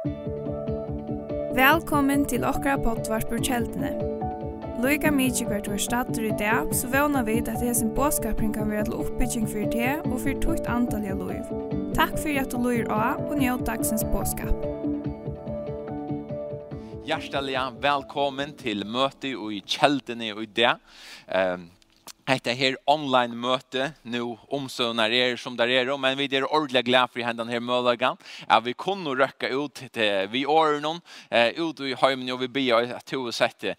Velkommen til okra pottvarpur kjeldene. Loika mykje hvert var stater i dag, så vana vi at hesen båskapring kan være til oppbygging for det og for tukt antall av loiv. Takk for at du loir av og njød dagsens båskap. Hjertelig velkommen til møte i kjeldene i dag. Um, hetta her online møte nu omsønar er som der er, men vi er ordentlig glad for hendan her mølagan. Ja, vi kunne røkka ut til vi åren noen, ut i heimen og vi bia at du sette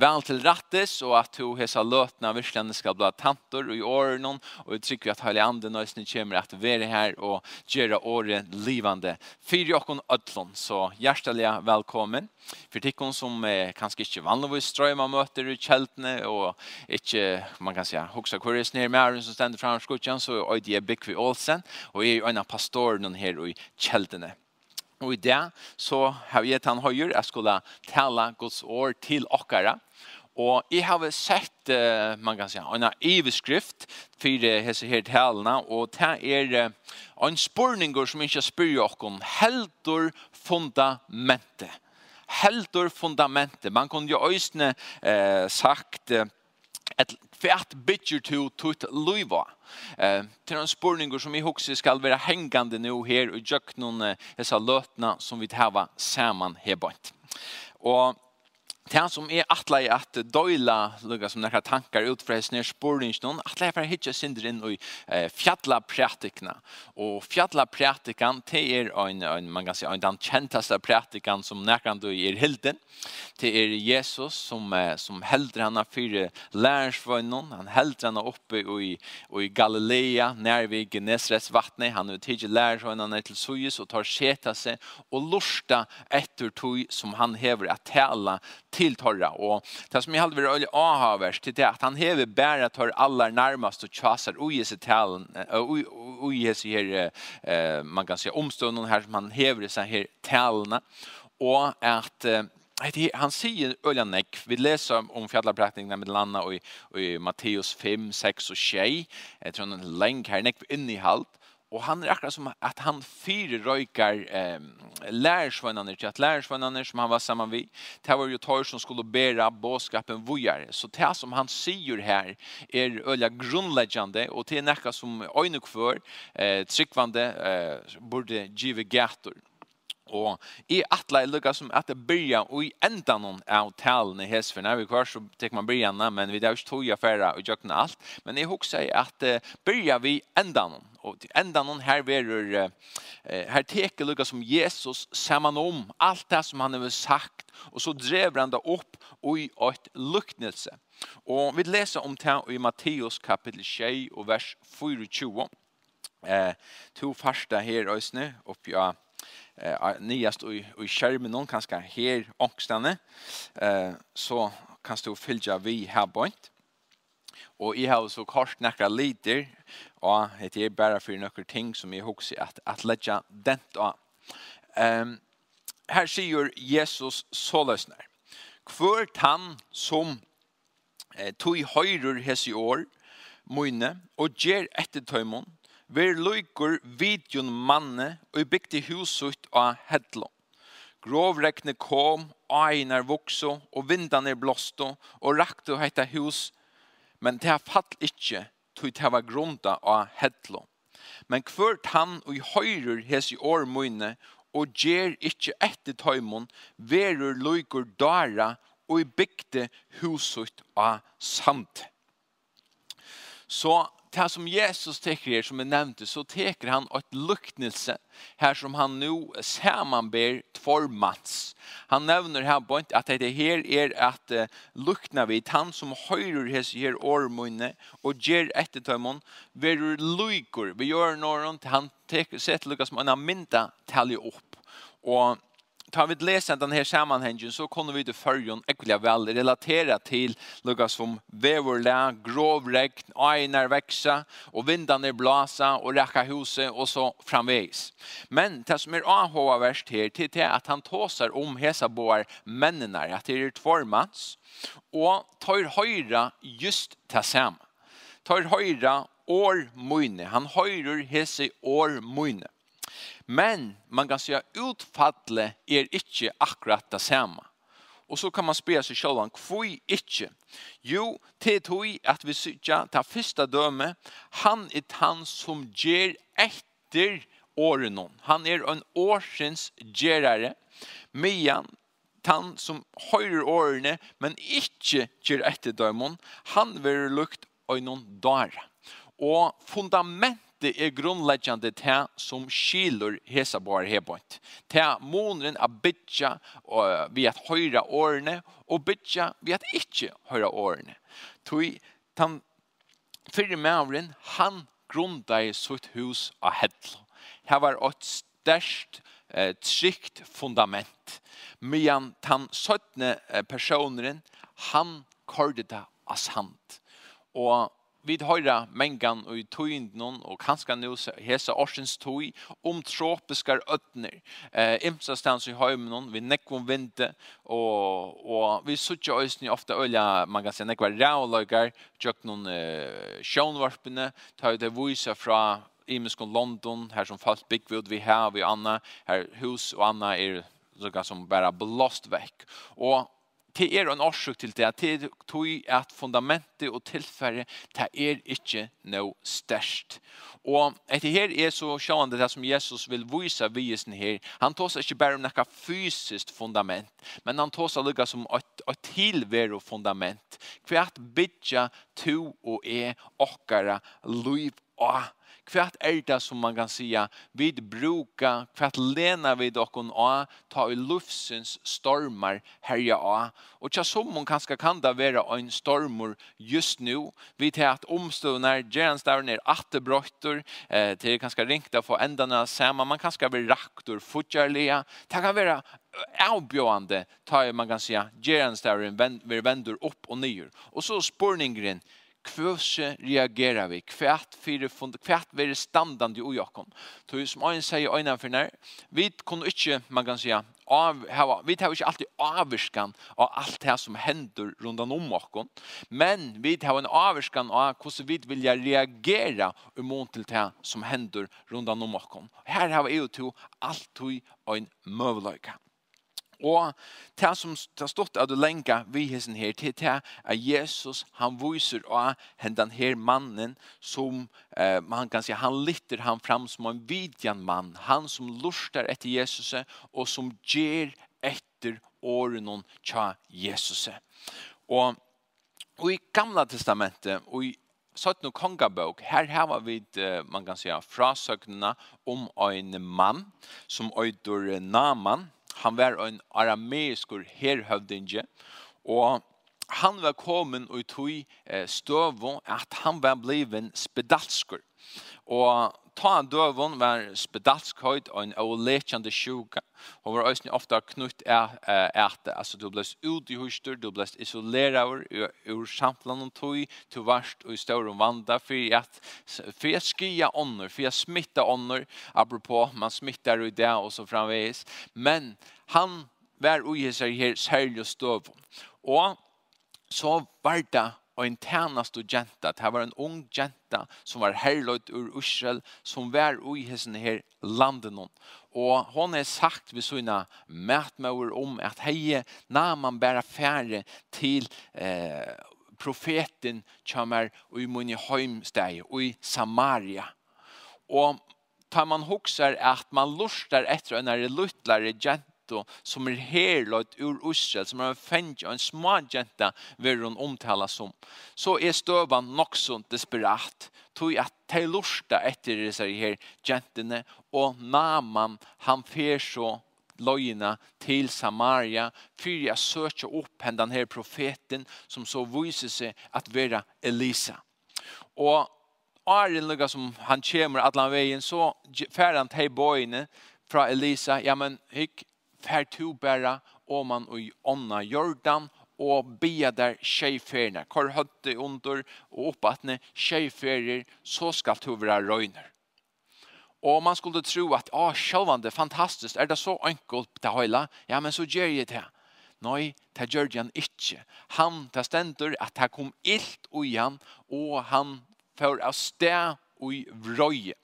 vel til rattes og at du hesa løtna virkelig skal bli tantor i åren noen, og vi trykker at heilig andre nøysene kommer at være her og gjøre året livande. Fyre okkon ødlån, så hjertelig velkommen. For tikkon som eh, kanskje ikke vanligvis strøyma møter i kjeltene og ikke, man kan si, ja, hugsa kvar er snær med som ständer fram skutjan så är det Bikvi Olsen och är en av pastoren här i Kjeldene. Och i det så har vi han höjer att skulle tala Guds år till okkara. Och jeg har sett, man kan si, en överskrift för hese her talene, Och det är en spørning som inte spør oss om heldur fundamentet. Heldur fundamentet. Man kunde ju ösne uh, sagt, ett Fært bytjer to tutt luiva. Eh, til en spurningur som i hokse skal være hengande nu her og jøknon hessa løtna som vi hava saman hebant. Og Det som er atla i at døyla lukka som nekka tankar ut fra hessner sporingsnån, atla er for hitja synder inn i fjalla prætikna. Og fjalla prætikan, det er en, en, man kan si, en den kjentaste prætikan som nekka du er hilden. Det er Jesus som, som helder hana fyre lærersvøgnon, han helder hana oppe i, i Galilea, nær vi Genesrets vattnet, han er tidlig lærersvøgnon til Suyus og tar seta seg og lorsta etter tog som han hever at tala till torra och det som jag hade vill avhavers til till att han häver bæra tor alla närmast och tjasar ui hese talen ui hese her, uh, man kan si omstånden här som han häver så här og och att han säger öle vi läser om fjällpraktningen med landa och i Matteus 5 6 och 6 jag tror en länk her, nek inn i halt. Og han er akkurat som at han fyrer röjkar eh, lärsvänner till at lärsvänner som han var sammen vid. Det var jo tar som skulle bära båskapen vojar. Så det som han sier her er öliga grundläggande og det er näka som öjnuk eh, tryggvande, eh, burde giva gator. Og i atla er lukka som at det byrja og i enda noen av talene hes for når vi kvar så tek man byrjana, men vi det er ikke tog affæra og jøkna alt. Men jeg hoksa i at uh, byrja vi enda noen. Og til enda noen her verur, uh, her teker lukka som Jesus saman om alt det som han har sagt, og så drev han det opp og i et luknelse. Og vi leser om det i Matteus kapitel 6 og vers 24. Eh, to første her, Øysne, oppi av eh nyast och i skärmen någon kanske här ångstande eh så kan du fylla vi här bort. Och i har så kort några liter och det är bara för några ting som är också att att lägga dent av. Ehm här säger Jesus så lösnar. kvört han som eh, tog høyrer hese i år, møyne, og gjer etter tøymon, ver løykur vidjun manne og bygde husut av hedlo. Grovrekne kom, einar vokso, og vindane blåsto, og rakte heita hus, men det fall ikkje, tog det var grunda av hedlo. Men kvørt han og i høyrer hes i årmøyne, og gjer ikkje etter tøymon, verur løykur dara, og bygde husut av samt. Så det som Jesus teker her, som jeg nevnte, så teker han et luktnelse her som han nu samanber tvormats. Han nevner her på at det her er at uh, luktna vid han som høyrer hes her årmunne og ger etter tøymon, verur lykor, vi gjør noen, han teker, sett lukka som en mynda talje opp. Og tar vi lesa den här sammanhangen så kommer vi till förjon ekliga väl relatera till lugga som vävorlä, grovregn, ajnar växa och vindarna blåsa och räcka huset och så framvägs. Men det som är AHA värst här till är att han tåsar om hesa boar männena, att det är tvårmans och tar höjra just det samma. Tar höjra år mojne. Han höjrar hese år mojne. Men man kan säga utfallet är inte akkurat det samma. Och så kan man spela sig om kvui inte. Jo, det tog att vi sycker, ta första döme, han är han som ger efter åren. Han är en årsens gerare, medan han som høyrer årene, men ikke gjør etter dømon, han vil lukt øynon dara. Og fundament hette er grunnleggjande te som skilur hesa bar hebont. Te måneren a bytja vi at høyra årene, og bytja vi at ikkje høyra årene. Tui, tan fyrir mævren, han grunda i sutt hus av hedlo. Her var et størst, eh, trygt fundament. Mian tan søttne personeren, han kordet det av sant. Og vi høyra mengan og i tøyndnon og kanskje nå hesa årsens tøy om tropiske øtner. Eh, imsa stans i høymen vi nekvom vinte og, og vi suttja òsni ofte ølja, man kan si nekva rævløygar, tjøk noen eh, sjånvarpene, ta det vise fra Imeskon London, her som falt byggvud vi har, vi anna, her hus og anna er sånn som bara blåst vekk. Og det er en årsøk til det, det tog at fundamentet og tilfære, det er ikke noe størst. Og etter her er så sjående det som Jesus vil vise visen her. Han tås ikke bare om noe fysiskt fundament, men han tås lukka som et, et tilvære fundament. Hvert bidja to og er okkara liv og kvart er det som man kan säga vi bruka kvart lena vi dock och ta i luftsens stormar herja av och tja som man kanske kan det vara en stormor just nu vi tar att omstående gärns där ner attebrottor eh, till ringt ringta få ändarna samma man kanske blir raktor fortjärliga det kan vara avbjörande tar man kan säga gärns där vi vänder upp och ner och så spårningren kvøse reagera vi, kvært fyrir fund, kvært være standandi i ojakon. Så som ein sier øynene for nær, vi kunne ikkje, man kan si, av, hava, vi tar ikkje alltid avvirskan av alt det som hender rundt om oss, men vi tar en avvirskan av hvordan vi vil reagera imot til det som hender rundt om oss. Her har vi jo to alltid ein møveløyka. Og det som har stått av det lenge vi hessen her til det er Jesus han viser av den her mannen som eh, man kan si han lytter han fram som en vidjan mann. Han som lustar etter Jesus og som ger etter åren tja Jesus. Og, og i gamla testamentet og i Sånn kongabok, her har vi, man kan säga, frasøgnene om en mann som øyder Naman, Han var en arameiskur herhøvdinge, og han var kommet ut i støvå at han var bliven spedalskur. Og ta en døvun var spedalskøyd og en ålekjande sjuka. Hun var også ofta knutt æte. Altså, du blest ut i hustur, du blest isoleraur ur samtlan og tog, du varst og i større vanda, for at for at skia ånder, for at smitta ånder, apropos, man smittar i det og så framvegis. Men han var uihisar her særlig støvun. Og så var det en en og jenta. Det var en ung jenta som var herløyt ur Ursel som var i hessen her landen. Og hon har sagt vid sina mätmöver om att heje när man bär färre till eh, profeten kommer i Munihøymsteg og i Samaria. Og tar man huxar at man lustar etter en luttlare jenta jento som er herløyt ur Israel, som er en fengt og en små jenta vil hun omtale som, så er støvan nok så desperat, tog at de lorsta etter disse her jentene, og mamman, han fer så løgene til Samaria for jeg søker upp den her profeten som så viser seg at være Elisa. Og Arjen lukka som han kommer allan vegin, så färdan till bojene fra Elisa, ja men hikk, fer to bæra og man og i ånda jordan og bia der tjejferna. Kor høtte under og oppatne tjejferer, så skal to være røyner. Og man skulle tro at, ah, sjølvande, fantastiskt, er det så enkelt det høyla? Ja, men så gjør jeg det. Nei, det gjør han ikke. Han, det stender at det kom ilt ui han, og han får av sted ui vrøye.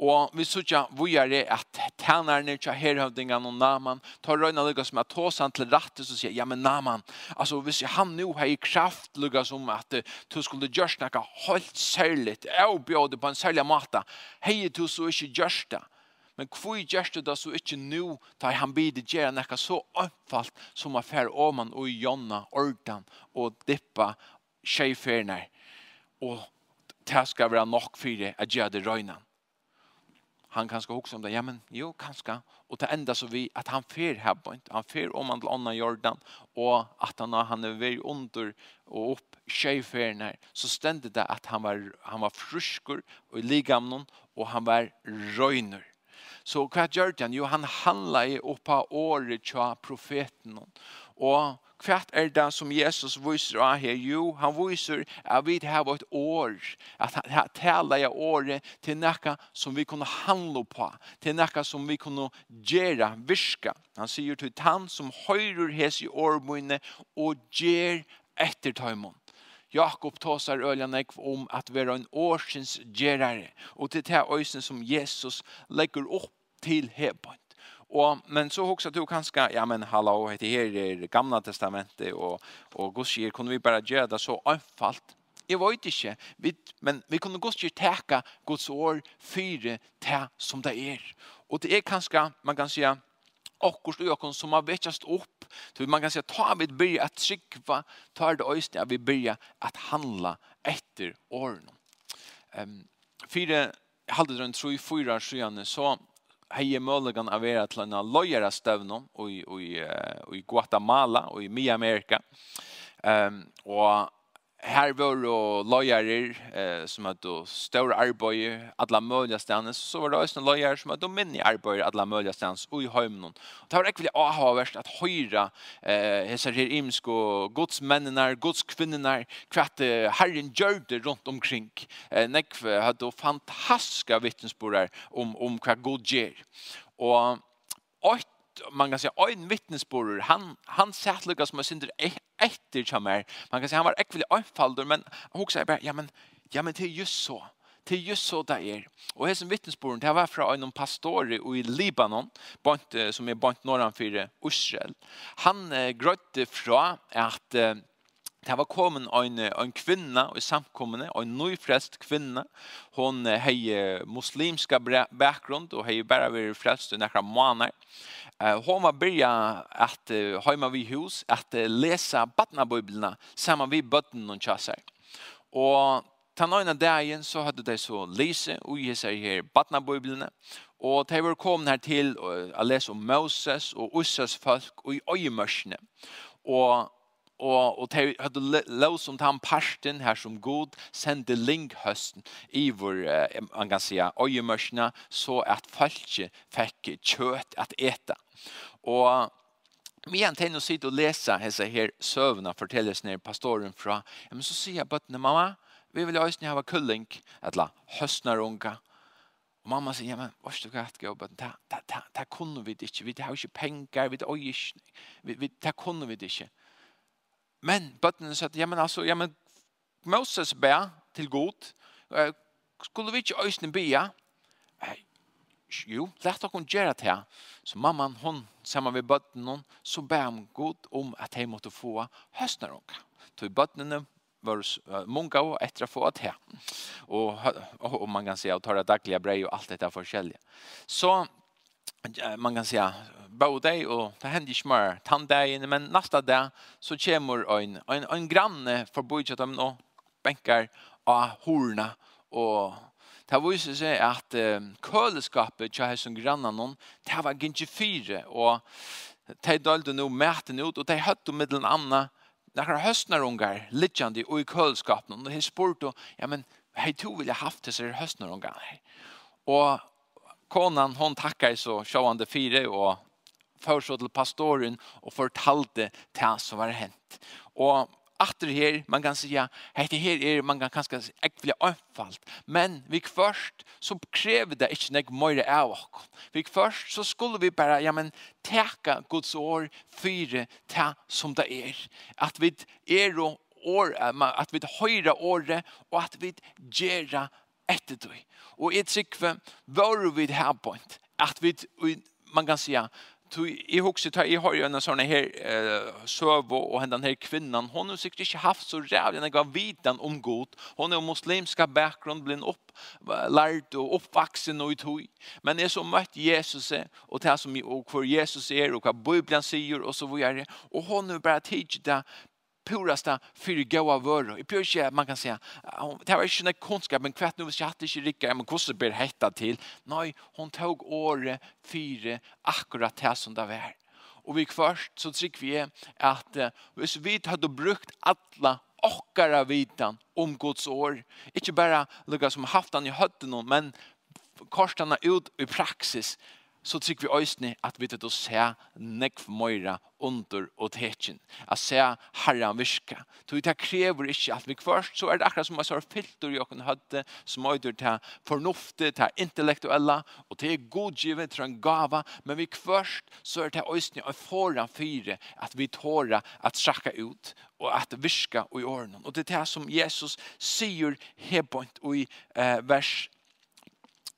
Og vi sykja det at tænerne tja herhøvdingan og Naman tar røyna lykkes med at ta seg til rattis og sier, ja men Naman, altså hvis han nu har i kraft lykkes om at du skulle gjørs nekka holdt særligt, og bjøde på en særlig måte, hei du så ikke gjør det. Men kvui gjørs det da så ikke nu, da han bide gjerra noe så omfalt som affær oman og jonna, ordan og dippa tjejferner. Og det skal være nok fyrir at gjøre det røynan han kanske också om det. Ja, men jo, kanske. Och det enda så vi att han fer här på inte. Han fer om han till annan Jordan och att han han är väl under och upp tjejfärna så stände det att han var han var fruskor och i ligamnon och han var röjner. Så vad gjorde han? Jo, han handla upp på året till profeten. Og hva er det som Jesus viser av her? Jo, han viser at vi har et år, at han taler i året til noe som vi kunne handle på, til noe som vi kunne gjøre, virke. Han sier til han som høyrer hes i årmøyene og gjør etter tøymon. Jakob tåsar öljan om at vi er en årsins gerare og til det här öjsen som Jesus legger upp til hebon. Og, men så också du kanske ja men hallå heter här i det gamla testamentet och och Guds ger kunde vi bara göra det så enkelt. Jag vet inte, vi, men vi kunde Guds ger täcka Guds år fyra tä som det är. Och det är kanske man kan säga akkurat og jag som har väckast upp. Så man kan säga ta vid byrja att trykva, ta det ja vi börja att handla efter årene. Ehm fire, halde halvdelen tror ju fyra sjön så hei möjligen av er til en løyere støvn i, i, i Guatemala og i Mia Amerika. Um, og her var det løyere eh, som hade stora arbete alle mulige stedene, så var det også noen løyere som hadde minne arbete alle mulige stedene og i hemmen. Det var ikke veldig avhåverst at høyre eh hese her imensk og godsmennene, godskvinnene, hva at kvart Herren det rundt omkring. Eh, Nekve hadde fantastiske vittnesbord om om hva god gjør. Og ett man kan säga en vittnesbörd han han satt Lucas som synder efter chamar man kan säga han var ekvilig anfalldur men han också bara ja men ja men det är just så det är just så det är och här som vittnesbörden det var från en pastor i Libanon bant som är bant norran för Israel han eh, grötte från att Det var kommet en, en kvinne i samkommende, en nyfrest kvinne. Hon har muslimska bakgrund og har bare vært frest i några månader. Hon var börja att hemma vid hus, att läsa badnabiblerna samman vid bötten och tjassar. Og ta några dagen så hadde de så lise og gi seg her badnabiblene. Og de var kommet her til å lese om Moses og Ussas folk og i øyemørsene. Og og, og de hadde lov som den parten her som god sendte linghøsten i vår, eh, man kan si, så at folket fikk kjøtt at eta. Og Men han tänker sig och läsa hessa här sövna fortäljes när pastoren fra. Ja, men så säger jag bara mamma, vi vill ju ni ha kulling eller höstnar unga. Och mamma säger ja men vad ska jag gå på ta ta ta kunde vi det inte vi har ju pengar vi det oj vi vi kunde vi det inte. Men bøttene sa, ja, men altså, ja, men Moses bær til god. Skulle vi ikke øyne bia? Jo, lett dere gjøre det her. Så mamman, hon, sammen med bøttene, så bær om god om at de måtte få høstene dere. Så bøttene var munga og etter å få det her. Og, og, og man kan se at det daglige brei og alt dette er forskjellige. Så man kan säga både och det händer ju mer tandagen men nästa dag så kommer en en en granne för budget om nå bänkar och horna. Och Det viser så at um, køleskapet til hans og noen, det var ikke fire, og de dølte noe mæten ut, og de høtte med den andre, når høstnerungar, littjande og i køleskapet, og de spurte, ja, men hei, to jag haft disse høstnerungar. Og konan hon tackar så sjåande fyra och för så till pastoren och fortalte till som var hänt. Och efter det här, man kan säga, det här är man kan kanske äckliga anfallt, men vi först så kräver det inte något mer av oss. Vi först så skulle vi bara, ja, men, täcka Guds år fyra ta som det är. Att vi är och år, att vi höra året, och att vi gjøre etter du. Og jeg trykker var vi her på at vi, man kan si, i huset ta i har ju en sån här eh söv och henne den här kvinnan hon har säkert inte haft så jävla gav vitan om god. Hon är muslimska bakgrund blind upp lärd och uppvuxen och i Men är så mött Jesus och det som och för Jesus är och vad Bibeln säger och så vidare. Och hon har bara tidigt purasta för goda vöror. I plus att man kan säga det var inte en kunskap men kvart nu så hade inte rika men kosse ber hetta till. Nej, hon tog år fyra akkurat det som det var. Och vi först så tycker vi att hvis vi hade brukt alla okkara vitan om Guds år. Inte bara lukka som haft han i hötten men korstarna ut i praxis så tycker vi ösne att vi då se nekv møyra under og tekin, Att se herran virka. Så det krever inte at vi först så er det akkurat som man sa filter i kunde hade som öder till fornuftet, till intellektuella og till godgivet till en gava. Men vi först så er det ösne en foran fyra at vi tåra at sacka ut og at virka i ordning. Og det er det som Jesus sier hebont i eh, vers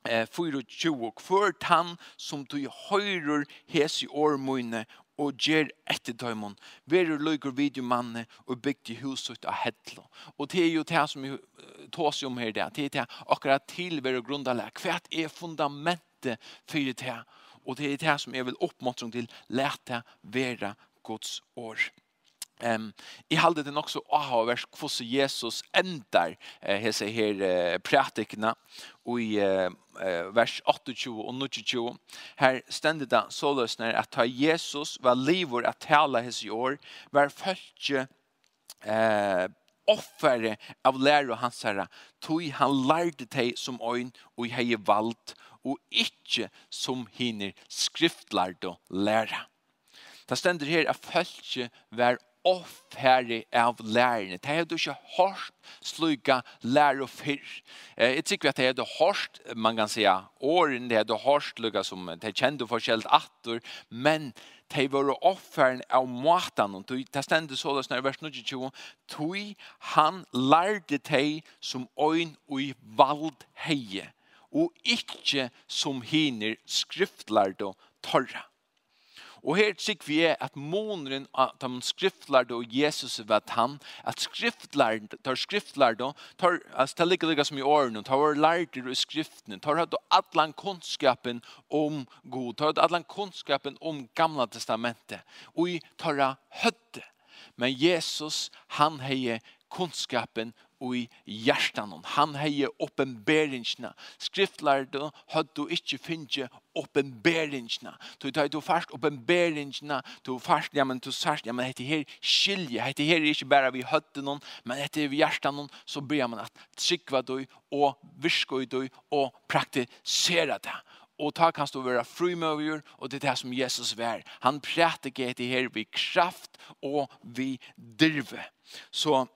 eh, 24. Hver tann som du høyrer hes i årmøyne og ger etter døymon. Verur løyker videomanne og bygd i huset av hetlo Og det er jo det som vi tås om her, det er det akkurat til veru grundalega. Hva er fundamentet for det? Og det er det som jeg vil oppmåttrung til, let vera Guds år. Ehm i halde det nok så ha vers kvoss Jesus endar eh, hese her eh, pratikna og i eh, vers 28 og 29 her stendet det så løsner at ta Jesus var livor at tala hese i år var følge eh, offere av lærer hans herre tog han lærte teg som øyn og hei valgt og ikkje som hinner skriftlærte og lærer Det stender her at følge var offherre av lærerne. Det er du ikke hårst sluga og fyr. Jeg tykker at det er du hørt, man kan säga, åren det er du hørt sluga som det er kjent og forskjellig atter, men det var offherren av måten, og det stender så løsner i vers 22, tog han lærte deg som øyn og i vald heie, og ikke som hiner skriftlærde og torra. Og her sikker vi er at måneren av de skriftlærde og Jesus vet han, at skriftlærde, tar skriftlærde, tar, altså det ligger ligger som i årene, tar lærde i skriftene, tar hatt allan kunnskapen om god, tar hatt allan kunnskapen om gamla testamentet, og i tar høtte. Men Jesus, han heier kunnskapen i hjertan. Han hei oppenberingsna. Skriftlærde hadde du ikke finne oppenberingsna. Du tar du først oppenberingsna, du først, ja, men du sørst, ja, men dette her skilje, dette her er ikke bare vi høtte noen, men dette er vi hjertan, så blir man at trykva du, og virka du, og praktisera det og ta kan stå være frumøver, og det er det som Jesus vær. Han præter ikke etter her vi kraft og vi dirve. Så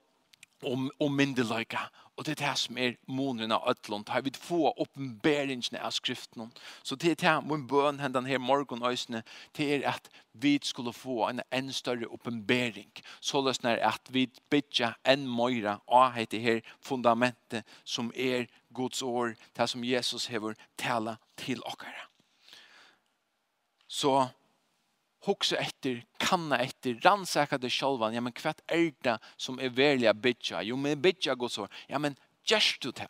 om om myndeløyka og det er det som er månen av ødlån har vi få oppenberingene av skriften? Så det er det min bøn hända her morgen øysene det er at vi skulle få en enn større oppenbering så løsner er at vi bidja enn møyra av det her fundamentet som er Guds år det som Jesus hever tala til okkara. Så hugsa etter, kanna etter, rannsaka det sjálvan, ja men kvart er det som er velja bytja? jo men bytja går så, ja men gjerst du det,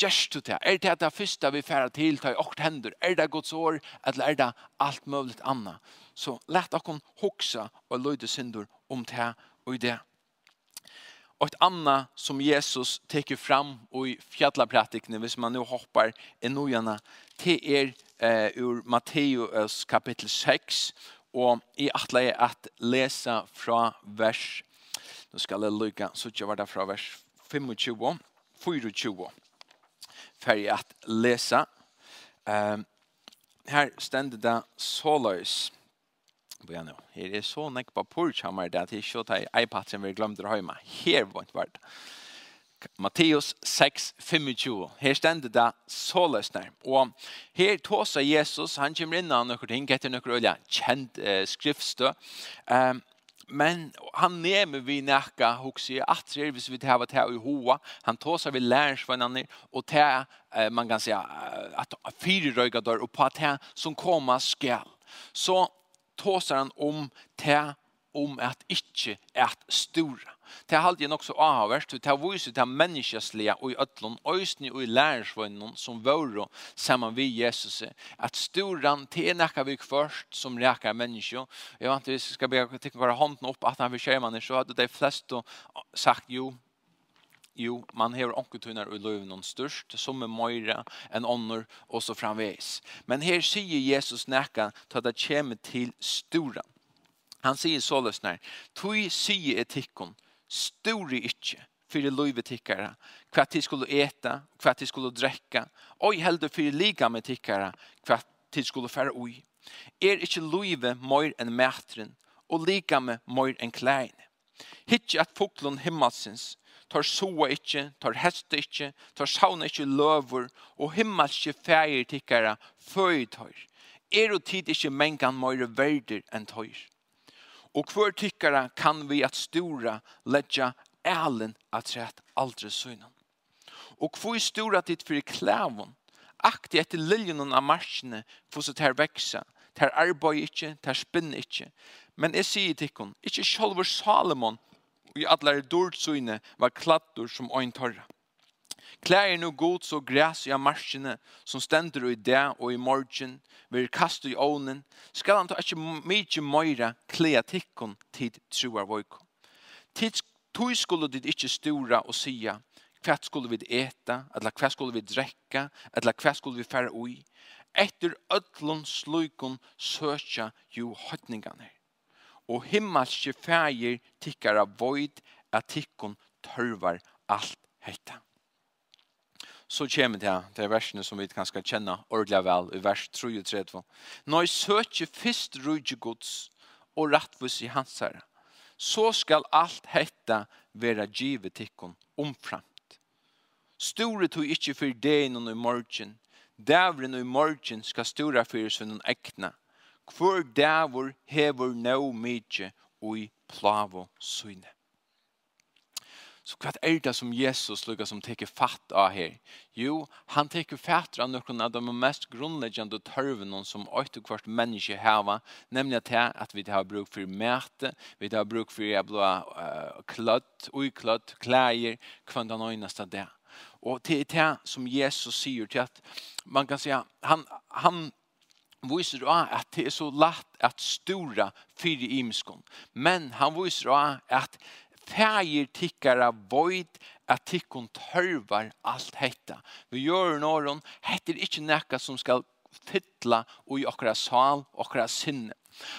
gjerst du det, er det det første vi færa til, ta i åkt hender, er det gods år, eller er det alt mulig anna, så let okon hugsa og løyde syndur om det og i det. Og et anna som Jesus teker fram og i fjallapratikene, hvis man nu hoppar i nojana, det er eh, ur Matteus kapitel 6, og i atle er at lesa fra vers, nå skal jeg lykke, så ikke var det fra vers 25, 24, for at lesa. Eh, her stender det såløs, på nå. Her er så nekk på portsammer det at jeg ikke tar iPad som vi glemte å ha hjemme. Her var det vært. Matteus 6, 25. Her stender det såløsner. Og her tåser Jesus, han kommer inn av noen ting, etter noen øye kjent eh, skriftstø. Um, men han nemer vi nekka hos i atrer, hvis vi tar det i hoa. Han tåser vi lærersvennene, og ta, eh, man kan si at fire røyga dør, og på at som kommer skal. Så tåser han om det om at ikkje er stora. Det er alltid nok så avhverst, det er viset til menneskeslige og i øtlån, øysene og i lærersvønnen som våre sammen vi Jesus, at storan til nekka vi først som reker menneske. Jeg vant hvis jeg skal be tikke bare hånden opp at han vil skjerme menneske, så hadde de fleste sagt jo, Jo, man har onkutunar og løven noen størst, som er møyre, en ånder, og så framveis. Men her sier Jesus nekka til at det kommer til storan. Han sier så løsner, «Tui sier etikken, stori ikkje, fyrir loive tikkara, hva tid skulle eta, hva tid skulle drekka, oi heldur fyrir liga med tikkara, hva tid skulle færa oi. Er ikkje loive moir enn mætren, og liga med møyr enn klein. Hittje at foklun himmelsins, tar soa ikkje, tar heste ikkje, tar sauna ikkje løver, og himmelske fægir tikkara, føytøyr. Er og tid ikkje mengan moir verder enn tøyr. Og hver tykkere kan vi at stora ledja elen at rett aldri søgnen. Og hver stora tid for klæven, aktig etter liljen av marsjene, for så ter veksa, ter arbeid ikkje, ter spinn ikkje. Men jeg sier til henne, ikkje sjolver Salomon, og i atler dårdsøgne var klattor som øyn torra. Klær no god så græs i marskene som stender i det og i morgen vil kaste i ånen skal han ta ikke mye møyre klea tikkon tid troar voik. Tid tog skulle dit ikke stora og sia hva skulle vi eta, eller hva skulle vi drekka, eller hva skulle vi fære ui. Etter ötlun slukon søkja jo høytningarna. Og himmelske fægir tikkara void at tikkon tørvar alt hetta så kommer det her, det er versene som vi kan skal kjenne ordentlig vel, i vers 33. Når jeg søker først rydde gods og rettvis i hans herre, så skal alt hette være givet tikkun omframt. Store tog ikke for deg noen i morgen, dævren i morgen skal store for sin ekne. Hvor dævor hever nå mye og i plavo syne. Så hva er det som Jesus lukker som teker fatt av her? Jo, han teker fatt av noen av de mest grunnleggende tørvene som åter kvart människa häva, nämligen att, att vi har bruk för mæte, vi har bruk för å bli uh, klött, oiklött, kläger, kvann den öjnaste det. Och det är det som Jesus sier til att man kan säga, han, han viser då att det är så lätt att stora fyra imskon. Men han viser då att fægir tikkara void at tikkun tørvar alt hetta. Vi gjør noron, hetta er ikkje nekka som skal fytla ui i okra sal, okra sinne.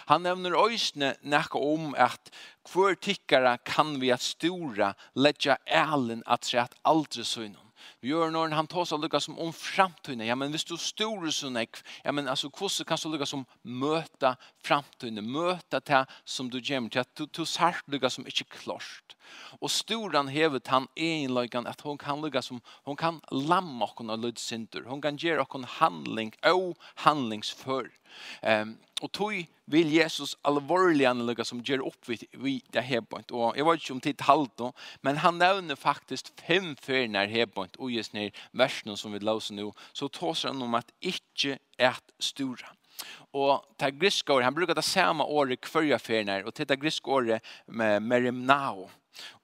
Han nevner òsne nekka om at hver tikkara kan vi at stora letja elen at seg at aldri søgna. Vi gjør når han tar seg lukka som om framtiden. Ja, men hvis du store sånn ek, ja, men altså, hvordan kan du lukka som møta framtiden, møta det som du gjemmer til, at du, du ser lukka som ikke klart. Og storan hevet han egenløygan at hon kan lukka som, hon kan lamma okkon av lydsynder. Hon kan gjere okkon handling og handlingsfør. Um, og tog vil Jesus alvorlig anlukka som gjør opp vid, vid det hebbont. Og jeg var ikke om tid halvt nå, men han nevner faktisk fem ferier hebbont, og just ned versene som vi laus nå, så tåser han om at ikke et storan. Og ta grisk året, han brukar det samme året kvarja ferier, og til det grisk året med merimnao.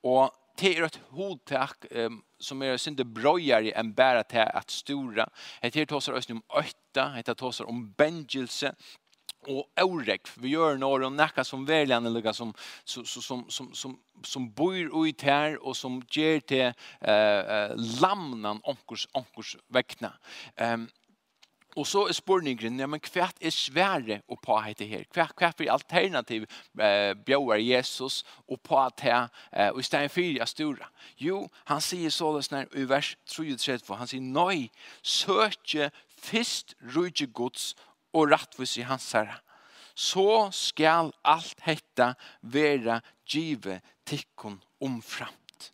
Och det är ett hodtak um, som är synde brøyere enn bare till att stora. Det er tåser sig om øyta, det er tåser om bengelse, och orek. Vi gör några och näka som väljarna eller som, som, som, som, som som bor ut här och som ger till eh, lamnan onkurs, onkurs väckna. Um, Og så er spurningen, ja, men hva er svære å på hette her? Hva, hva er alternativ eh, bjøver Jesus och på hette eh, og i stedet for stora? Jo, han sier så det sånn i vers 33, han sier, Nøy, søkje fyrst rydde gods og rattvis i hans herre. Så skal alt hette være givet tikkun omframt.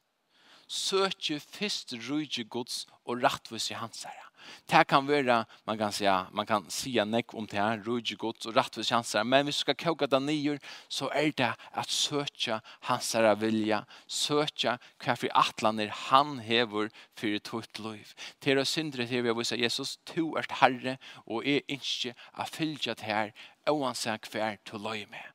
Søkje fyrst rydde gods og rattvis i hans herre Det kan være, man kan säga, man kan säga nek om det här, rujig gott och rättvis chanser. Men vi ska koka det nio så er det att söka hans herre vilja, söka for atlaner han hever för ett högt liv. Till oss syndre til vi har visat Jesus, to er herre och är inte att fylja det här oansett kvar till liv med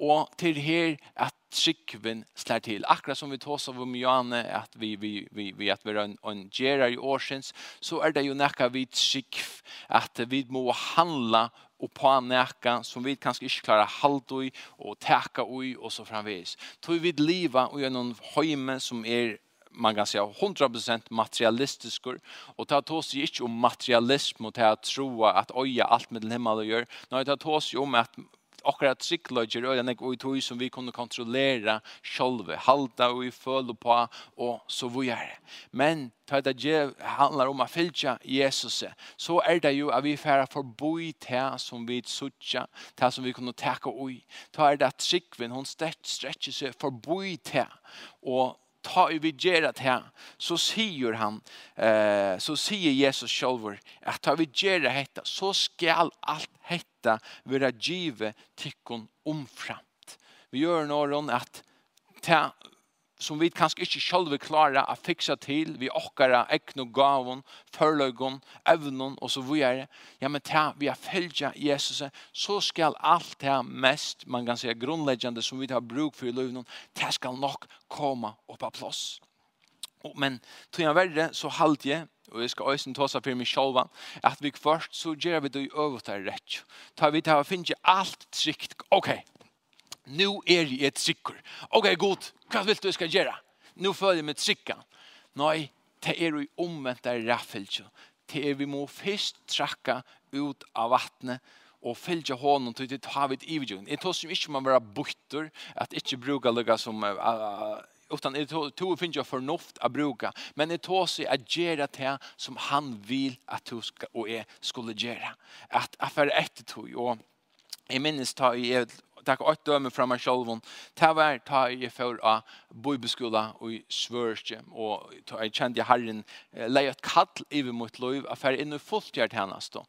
og til her at tryggven slår til. Akkurat som vi tås av om Johanne, at vi, vi, vi, vi at vi er en, en gjerar i årsens, så er det jo nekka vi trygg, at vi må handla og på nekka som vi kanskje ikke klarer halvt i, og teka i, og så framvis. Tog vi liva og gjennom høyme som er man kan säga 100% materialistisk och ta tås ju inte om materialism och ta att troa att oja allt med himmel och gör. Nej, ta tås ju om att akkurat tryggløyger og enn og tog som vi kunne kontrollera sjolve, halda og i føle på og så vujere. Men ta det det handlar om att fylja Jesus så är det ju att vi färra forboi det som vi suttja det som vi kunne tacka oj ta är det at skickven hon sträcker seg forboi det och ta i vi gjerat her, så sier han, eh, så sier Jesus sjálfur, at ta vi gjerat hetta, så skal alt hetta vera give tikkun omframt. Vi gjør någon at ta som vi kanskje ikke selv klarer å fikse til, vi åkere, ekne og gaven, forløggen, evnen og så videre. Ja, men ta, vi har følget Jesus, så skal alt det mest, man kan si grunnleggende som vi har bruk for i løvnen, det skal nok komme opp av plass. Men tror jeg verre, så halte jeg, og jeg skal også ta seg for meg selv, at vi først så gjør vi det i øvrigt rett. Ta vi til å finne alt trygt, ok, nu er jeg et sikker. Ok, god, hva vil du skal gjøre? Nu føler jeg meg sikker. Nei, det er jo omvendt der raffelse. Det er vi må først trakka ut av vattnet og fylgja honom til det har vi et ividjøn. Jeg tror som ikke man være bøtter, at ikke bruka lukka som uh, utan det to finns jag förnuft att bruka men det tar sig att göra det som han vill att du ska och är skulle göra att affär ett tog och i minnes ta i takk åtte døme fra meg selv. Ta vær, ta i for av bøybeskola og i svørste, og jeg kjente jeg herren leie et kall i mot lov, at fer inn i fulltgjert hennes da,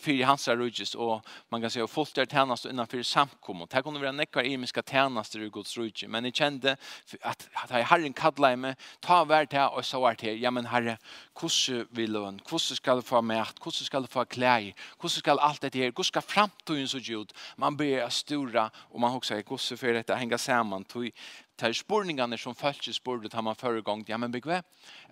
for hans er rydges, og man kan si at fulltgjert hennes innenfor samkommet. Det kunne være nekkar imiske tjenester i Guds rydges, men jeg kjente at, at jeg herren kallet meg, ta vær til og så var til, ja, men herre, hvordan vil du, hvordan skal du få mat, hvordan skal du få klær, hvordan skal alt dette her, hvordan skal framtiden så gjort, man vi är stora och man också är gosse för detta hänga samman tog tar spårningarna som falske spårdet har man förra gången ja men begvä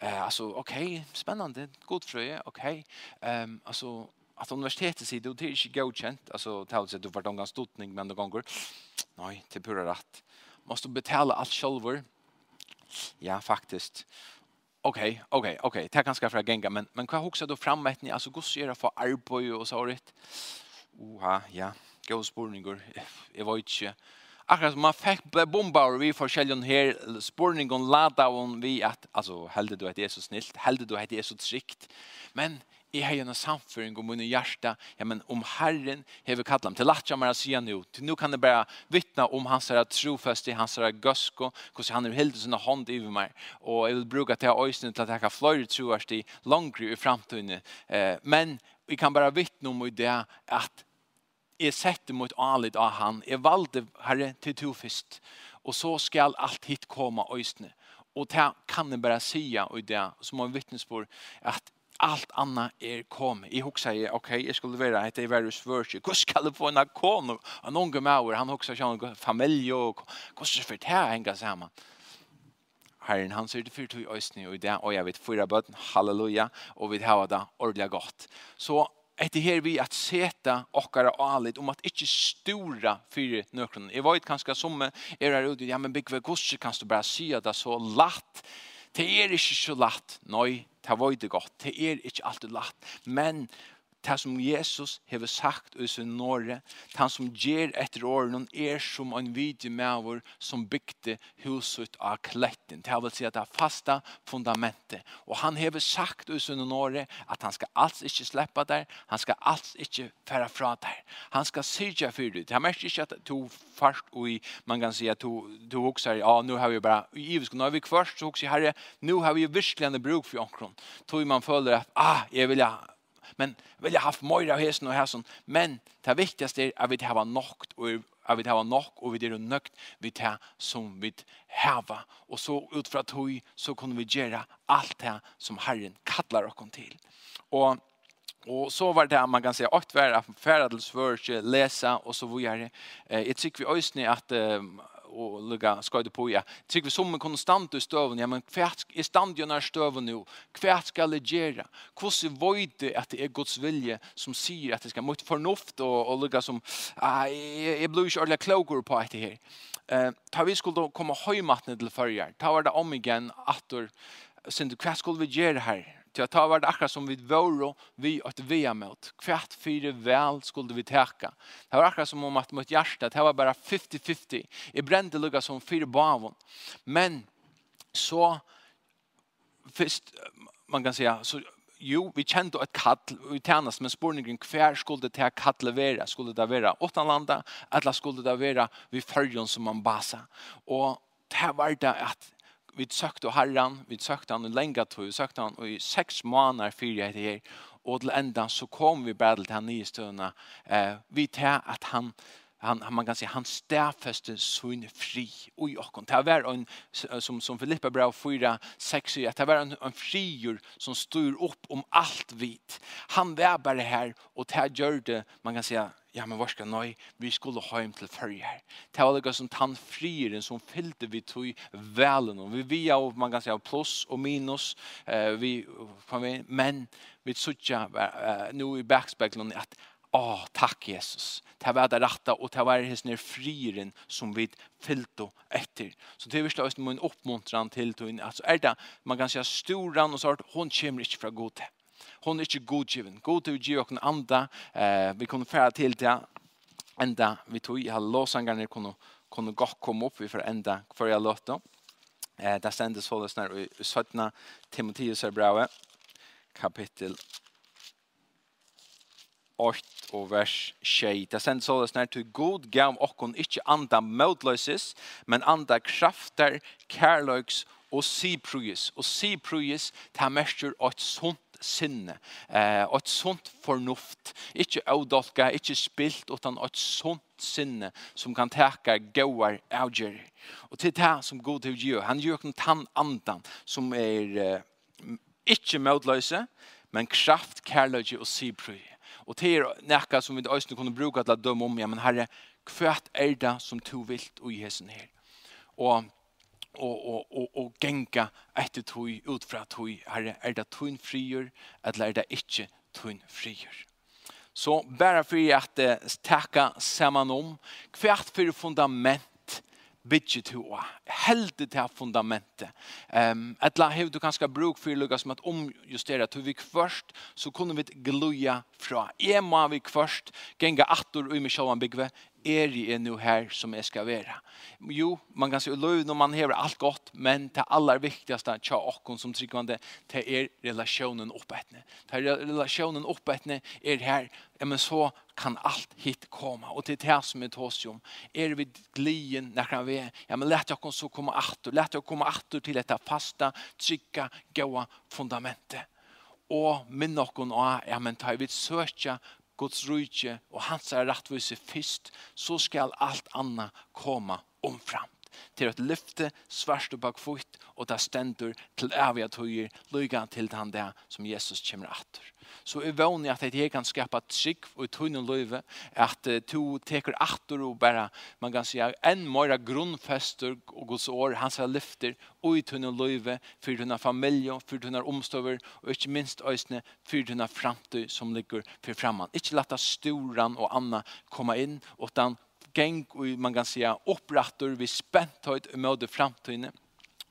eh alltså okej okay, spännande god fröje okej okay. ehm um, alltså att universitetet säger det är inte godkänt alltså tal så du vart någon stotning men det går nej till pura rätt måste betala allt själv ja faktiskt Okej, okay, okej, okay, okej. Okay. Det kan ska för gänga men men vad huxar då fram med ni alltså gosse göra för arbete och så har. Oha, ja god spurningur, jeg var ikke. Akkurat man fikk bombar vi forskjellige her, spurningun lada om vi at, altså, heldig du at det er så snilt, heldig du at det er så trygt, men jeg har en samføring om min hjärta, ja, men om Herren har vi kallat til latja mera sida nu, til nu kan det bara vittna om hans herre trofest i hans herra gøsko, hos han er heldig sin hånd i meg, og jeg vil bruka til øysene til at jeg kan fløyre trofest i langri i framtiden, eh, men vi kan bara vittna om i det at jeg setter mot anlitt av han. Jeg valgte, herre, til to først. Og så skal alt hit komme øyne. Og det kan jeg bare si og det, som har vittnesbord, at allt anna er kom. I huxa jag, okej, okay, jag skulle vara ett i virus virtue. Hur ska det få en akon? En unge mauer, han huxa sig familj och hur ska det här hänga samman? Herren, han ser det fyrt i ösning och i det, och jag vet fyra böten, halleluja, och vi har det ordentligt gott. Så etter her vi at seta okkara alit om at ikkje stora fyrir nøkron. Jeg vet kanskje som er her ute, ja, men byggve gosje kan du bare sya det så latt. Det er ikkje så latt. Nei, det var det godt. Det er ikkje alltid latt. Men det som Jesus hever sagt i sin nåre, det som ger etter åren, er som en vidje med vår som bygde huset av kletten. Det vil si at det er fasta fundamentet. Og han hever sagt i sin nåre at han skal alls ikke slippe der, han skal alls ikke fære fra der. Han skal syrja for det. Det er mest ikke at to først, og i, man kan si at to, to hoksar, ja, nu har vi bara, i vi skal, nå har vi kvart, så også, herre, nu har vi virkelig bruk for omkron. Tog man føler at, ah, jeg vil ja, men vill jag haft mer av hästen och hästen men det viktigaste är att vi har något och att vi har något och vi är nökt vi tar som vi har och så utifrån att hoj så kommer vi göra allt det som Herren kallar oss till och Och så var det man kan säga att vara färdelsvörelse, läsa och så vidare. Eh, jag tycker vi ösnä att och lugga ska det på ja. Tycker vi som en konstant i stöven ja men kvärt är stand ju när stöven nu kvärt ska legera hur void det att det är Guds vilja som säger att det ska mot förnuft och och lägga som är blue eller klokor på det här eh ta vi skulle komma hem att till förjar var det om igen att sen det kvärt skulle vi göra här Til at ta var det akkurat som vi våre vi at vi er med. Hvert fire vel skulle vi teka. Det var akkurat som om at mot hjertet, det var bare 50-50. Jeg brente lukka som fire bavon. Men så, først, man kan säga, så jo, vi kjente et kall i tjenest, men spørningen hver skulle det her kall være? Skulle det være åttanlanda, eller skulle det være vi følgen som man basa? Og det var det at vi søkte herren, vi søkte han i lenge tog, vi søkte han i seks måneder før jeg her, og til enda så kom vi bare til han nye støvende, eh, vi til at han han man kan se han stärfäste sin fri och jag kan ta var en som som Filippa brev 4 6 att det var en, en frigjord som styr upp om allt vit. Han var bara här och det gjorde man kan säga ja men varska nej vi skulle hem till färja här. Det var som tant friren som fyllde vi tog välen och vi via av man kan säga plus och minus eh vi men vi såg ju nu i backspegeln att Åh, takk Jesus. Det var det rette, og det var hans nere friren som vi fyllte etter. Så det er virkelig også min oppmuntran til tøyen. Altså er det, man kan si at storan og sånt, hun kommer ikke fra god til. Hon er ikke godgiven. God til å gi oss anda. Eh, vi kunne fære til det enda vi tog. Jeg har låsangerne kunne, kunne godt komme opp. Vi får enda før jeg låter. Eh, det stendes holdes nær i 17. Timotheus er bravet. Kapittel 1. 8 og vers 6. Det sender så det snart til god gav okkon ikkje anda møtløses, men anda krafter, kærløks og siprujus. Og siprujus, det er mest et sunt sinne, eh, og et sunt fornuft, ikke avdolka, ikke spilt, utan et sunt sinne som kan teka gauar avgjer. Og til det som god til gjør, han gjør den tann andan som er eh, ikke mødløse, men kraft, kærløse og siprujus. Og det er nekka som vi øyne kunne bruka til å døme om, ja, men herre, kvart er det som to vilt og hesen her. Og og og og og genga etter tøy ut fra tøy herre er det tøyn frier eller er det ikkje tøyn frier så bara för att uh, tacka saman om kvart för fundament bygget hva, heldig til fundamentet. Um, etla hev du kanskje bruk for lukka som at omjustera, til vi først, så kunne vi gluja fra. Jeg må vi først, genga atur ui mi sjåan byggve, er jeg nå her som jeg skal være? Jo, man kan si løy når man hever alt godt, men det aller viktigste tja okkon som tryggvande, det er relasjonen oppettne. Det er relasjonen oppettne er her, men så kan allt hit komma. Och til det som er tås om. Är vi glien när kan vi Ja, men lett jag så komma atter, lett jag komma atter till detta fasta, trykka, goa fundamentet. Och minn någon av, ja, men tar vi söka Guds rujtje og hans er rattvise fyrst, så skal alt anna koma omframt til at lyfte svarst og bakfutt, og det stendur til avia tøyer, lyga til han der som Jesus kommer atter. Så er vågni at jeg kan skapa trygg og tunne løyve, at to teker atter og bare, man kan si, en mora grunnfester og gods år, hans er lyfter, og i tunne løyve, for tunne familie, for tunne omstøver, og ikke minst øysene, for tunne framtid som ligger for framman. Ikke lata storan og anna komma inn, utan geng og man kan säga upprattor vi spänt höjt møte framtiden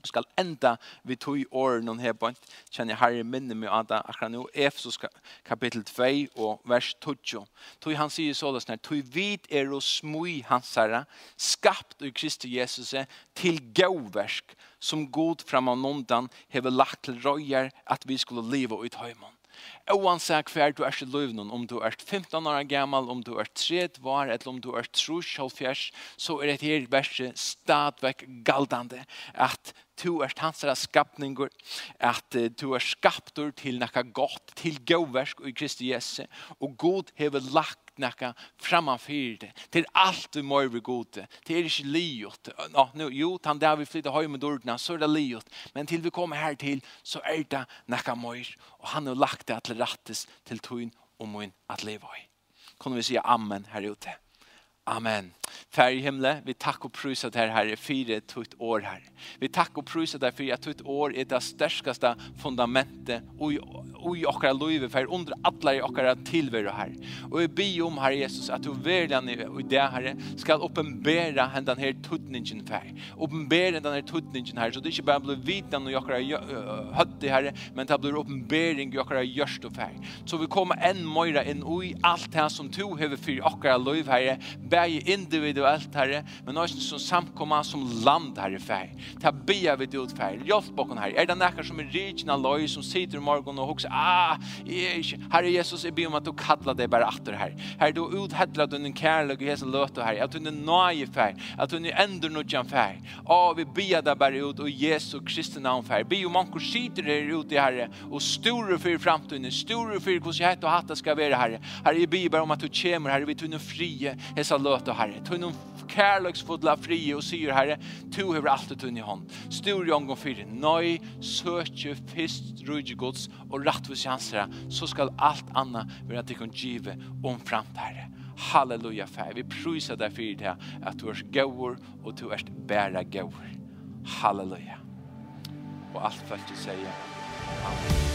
skal enda vi tog åren noen her bønt, kjenner jeg herre minne med Ada akkurat nå, Efesos kapittel 2 og vers 20 Tog han sier så løsner, tog vid er og smui hans herre, skapt i Kristi Jesus til gauversk, som god fram av nåndan hever lagt til røyer at vi skulle leve ut høymon. Oansett hver du er i løvnen, om du er 15 år gammel, om du er 3 var, eller om du er 3-4, så er det her verset stadvekk galdande, at du er hansara skapningur, at du er skaptur til nekka gott, til gauversk og i Kristi Jesu, og God hever lagt nekka frammanfyr det. Til alt vi må vi gode. Til er ikke liot. Nå, nu, jo, tan der vi flytta høy med ordene, så er det liot. Men til vi kommer her til, så er det nekka møyr. Og han har lagt det til rattes til tøyn og møyn at leva i. Kunne vi si amen her ute? Amen. Fær i himle, vi tack och prisa dig Herre för tutt år här. Vi tack och prisa dig för att tutt år är det størskaste fundamentet och och i okkara løyve, för under alla i okkara tilvære, här. Och vi ber om Herre Jesus att du verkligen i det Herre ska uppenbara den her tutningen för. Uppenbara den her tutningen här så det ikke bare blir vitan i okkara høtti, Herre, men det blir uppenbaring i okkara görst och fær. Så vi kommer än møyra in i allt det som du hever för okkara løyve, Herre bæg individuelt Herre, men også som samkomma som land, Herre, fær. Ta bia vi ut, fær. Hjelp okken, Herre. Er det nekker som er rikna løy, som sitter i morgen og hokser, ah, jeg, Herre Jesus, jeg ber om at du kallar deg bare atter, Herre. Herre, du uthedler du din kærlig og Jesu løte, Herre, at du er nøye, fær, at du er endur nødjan, fær. Å, vi bia deg bare ut, og Jesu Kristi navn, fær. Bi om anker sitter der ute, Herre, og store for framtiden, store for hvordan jeg og hatt skal være, Herre. Herre, jeg ber om at du kommer, Herre, vi tunne frie, hesa løte, Herre. Tøyne kærløksfodla fri og sier, Herre, tu hever alt tøyne i hånd. Stor jong og fyrir, nøy, søtje, fyrst, gods og rattvis jansere, så skal alt anna være tikkun give om framt, Herre. Halleluja, Fær. Vi prysar deg fyrir til at du er gaur og du er bæra gaur. Halleluja. Og alt fyrir sier, Amen.